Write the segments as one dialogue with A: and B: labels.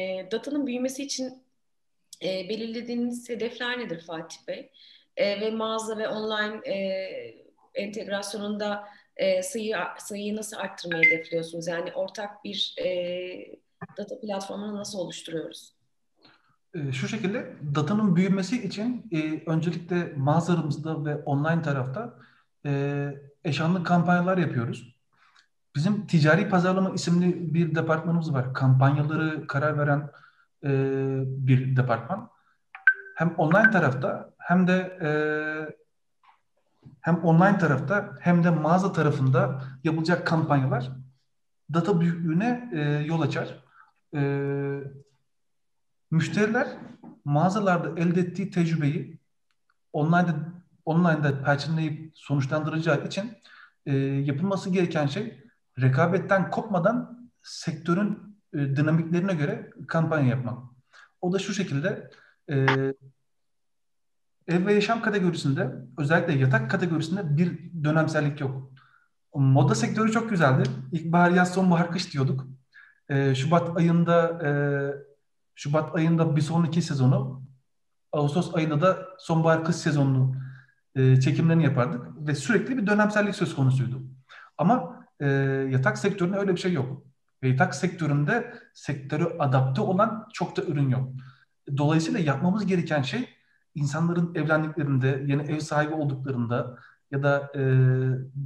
A: E, datanın büyümesi için e, belirlediğiniz hedefler nedir Fatih Bey? E, ve mağaza ve online e, entegrasyonunda e, sayı, sayıyı nasıl arttırmayı hedefliyorsunuz? Yani ortak bir e, data platformunu nasıl oluşturuyoruz?
B: E, şu şekilde datanın büyümesi için e, öncelikle mağazalarımızda ve online tarafta e, eşanlı kampanyalar yapıyoruz. Bizim ticari pazarlama isimli bir departmanımız var. Kampanyaları karar veren e, bir departman. Hem online tarafta hem de e, hem online tarafta hem de mağaza tarafında yapılacak kampanyalar data büyüklüğüne e, yol açar. E, müşteriler mağazalarda elde ettiği tecrübeyi online'da online'da perçinleyip sonuçlandıracağı için e, yapılması gereken şey rekabetten kopmadan sektörün e, dinamiklerine göre kampanya yapmak. O da şu şekilde e, ev ve yaşam kategorisinde özellikle yatak kategorisinde bir dönemsellik yok. Moda sektörü çok güzeldi. İlkbahar, yaz, sonbahar, kış diyorduk. E, Şubat ayında e, Şubat ayında bir sonraki sezonu, Ağustos ayında da sonbahar kış sezonunu e, çekimlerini yapardık ve sürekli bir dönemsellik söz konusuydu. Ama e, yatak sektöründe öyle bir şey yok. Ve yatak sektöründe sektörü adapte olan çok da ürün yok. Dolayısıyla yapmamız gereken şey insanların evlendiklerinde, yeni ev sahibi olduklarında ya da e,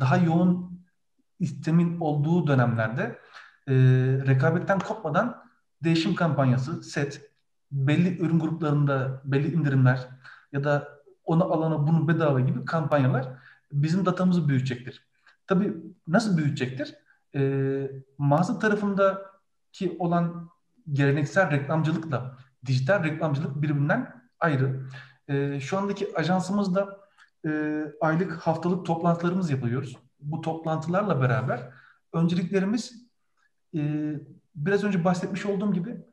B: daha yoğun istemin olduğu dönemlerde e, rekabetten kopmadan değişim kampanyası, set, belli ürün gruplarında belli indirimler ya da onu alana bunu bedava gibi kampanyalar bizim datamızı büyütecektir. Tabii nasıl büyütecektir? Ee, mağaza tarafındaki olan geleneksel reklamcılıkla dijital reklamcılık birbirinden ayrı. Ee, şu andaki ajansımızda e, aylık haftalık toplantılarımız yapıyoruz. Bu toplantılarla beraber önceliklerimiz e, biraz önce bahsetmiş olduğum gibi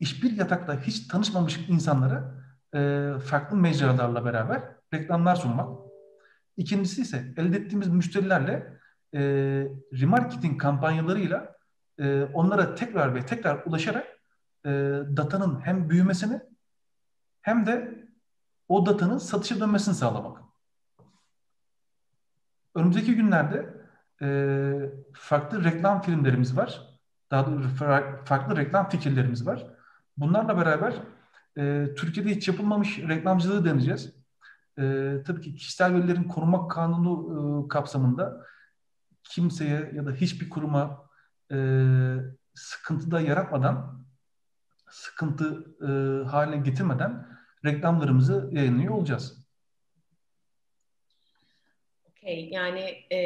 B: hiçbir yatakta hiç tanışmamış insanlara e, farklı mecralarla beraber reklamlar sunmak. İkincisi ise elde ettiğimiz müşterilerle e, remarketing kampanyalarıyla e, onlara tekrar ve tekrar ulaşarak e, datanın hem büyümesini hem de o datanın satışa dönmesini sağlamak. Önümüzdeki günlerde e, farklı reklam filmlerimiz var. Daha doğrusu farklı reklam fikirlerimiz var. Bunlarla beraber e, Türkiye'de hiç yapılmamış reklamcılığı deneyeceğiz. E, tabii ki kişisel verilerin korunma kanunu e, kapsamında kimseye ya da hiçbir kuruma e, sıkıntıda yaratmadan, sıkıntı e, haline getirmeden reklamlarımızı yayınlıyor olacağız.
A: Okay, yani e,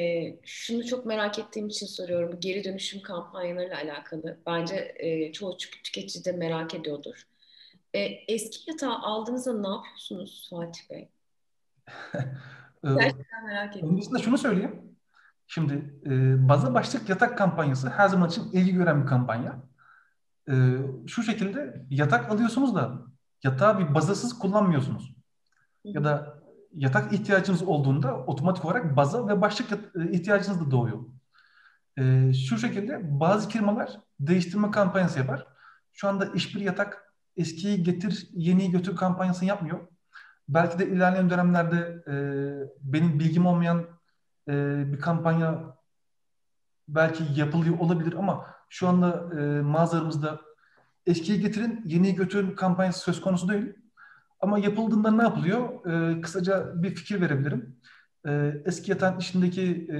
A: şunu çok merak ettiğim için soruyorum. Geri dönüşüm kampanyalarıyla alakalı. Bence e, çoğu tüketici de merak ediyordur. E, eski yatağı aldığınızda ne yapıyorsunuz Fatih Bey?
B: Gerçekten merak ediyorum. Öncesinde şunu söyleyeyim. Şimdi e, baza başlık yatak kampanyası her zaman için ilgi gören bir kampanya. E, şu şekilde yatak alıyorsunuz da yatağı bir bazasız kullanmıyorsunuz. Ya da yatak ihtiyacınız olduğunda otomatik olarak baza ve başlık e, ihtiyacınız da doğuyor. E, şu şekilde bazı firmalar değiştirme kampanyası yapar. Şu anda hiçbir yatak eskiyi getir, yeniyi götür kampanyasını yapmıyor. Belki de ilerleyen dönemlerde e, benim bilgim olmayan e, bir kampanya belki yapılıyor olabilir ama şu anda e, mağazalarımızda eskiyi getirin, yeniyi götürün kampanyası söz konusu değil. Ama yapıldığında ne yapılıyor? E, kısaca bir fikir verebilirim. E, eski yatan içindeki e,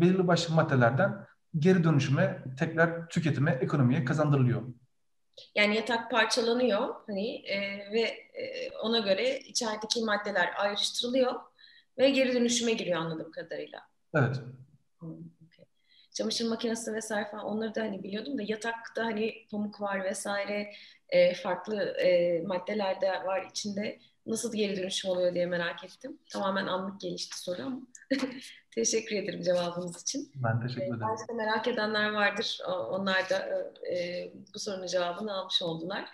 B: belirli başlı maddelerden geri dönüşüme, tekrar tüketime, ekonomiye kazandırılıyor.
A: Yani yatak parçalanıyor hani e, ve e, ona göre içerideki maddeler ayrıştırılıyor ve geri dönüşüme giriyor anladığım kadarıyla.
B: Evet.
A: Hmm, Çamaşır makinesi vesaire falan onları da hani biliyordum da yatakta hani pamuk var vesaire e, farklı e, maddeler de var içinde. Nasıl geri dönüşüm oluyor diye merak ettim. Tamamen anlık gelişti soru ama teşekkür ederim cevabınız için.
B: Ben teşekkür ederim.
A: Belki merak edenler vardır. Onlar da e, bu sorunun cevabını almış oldular.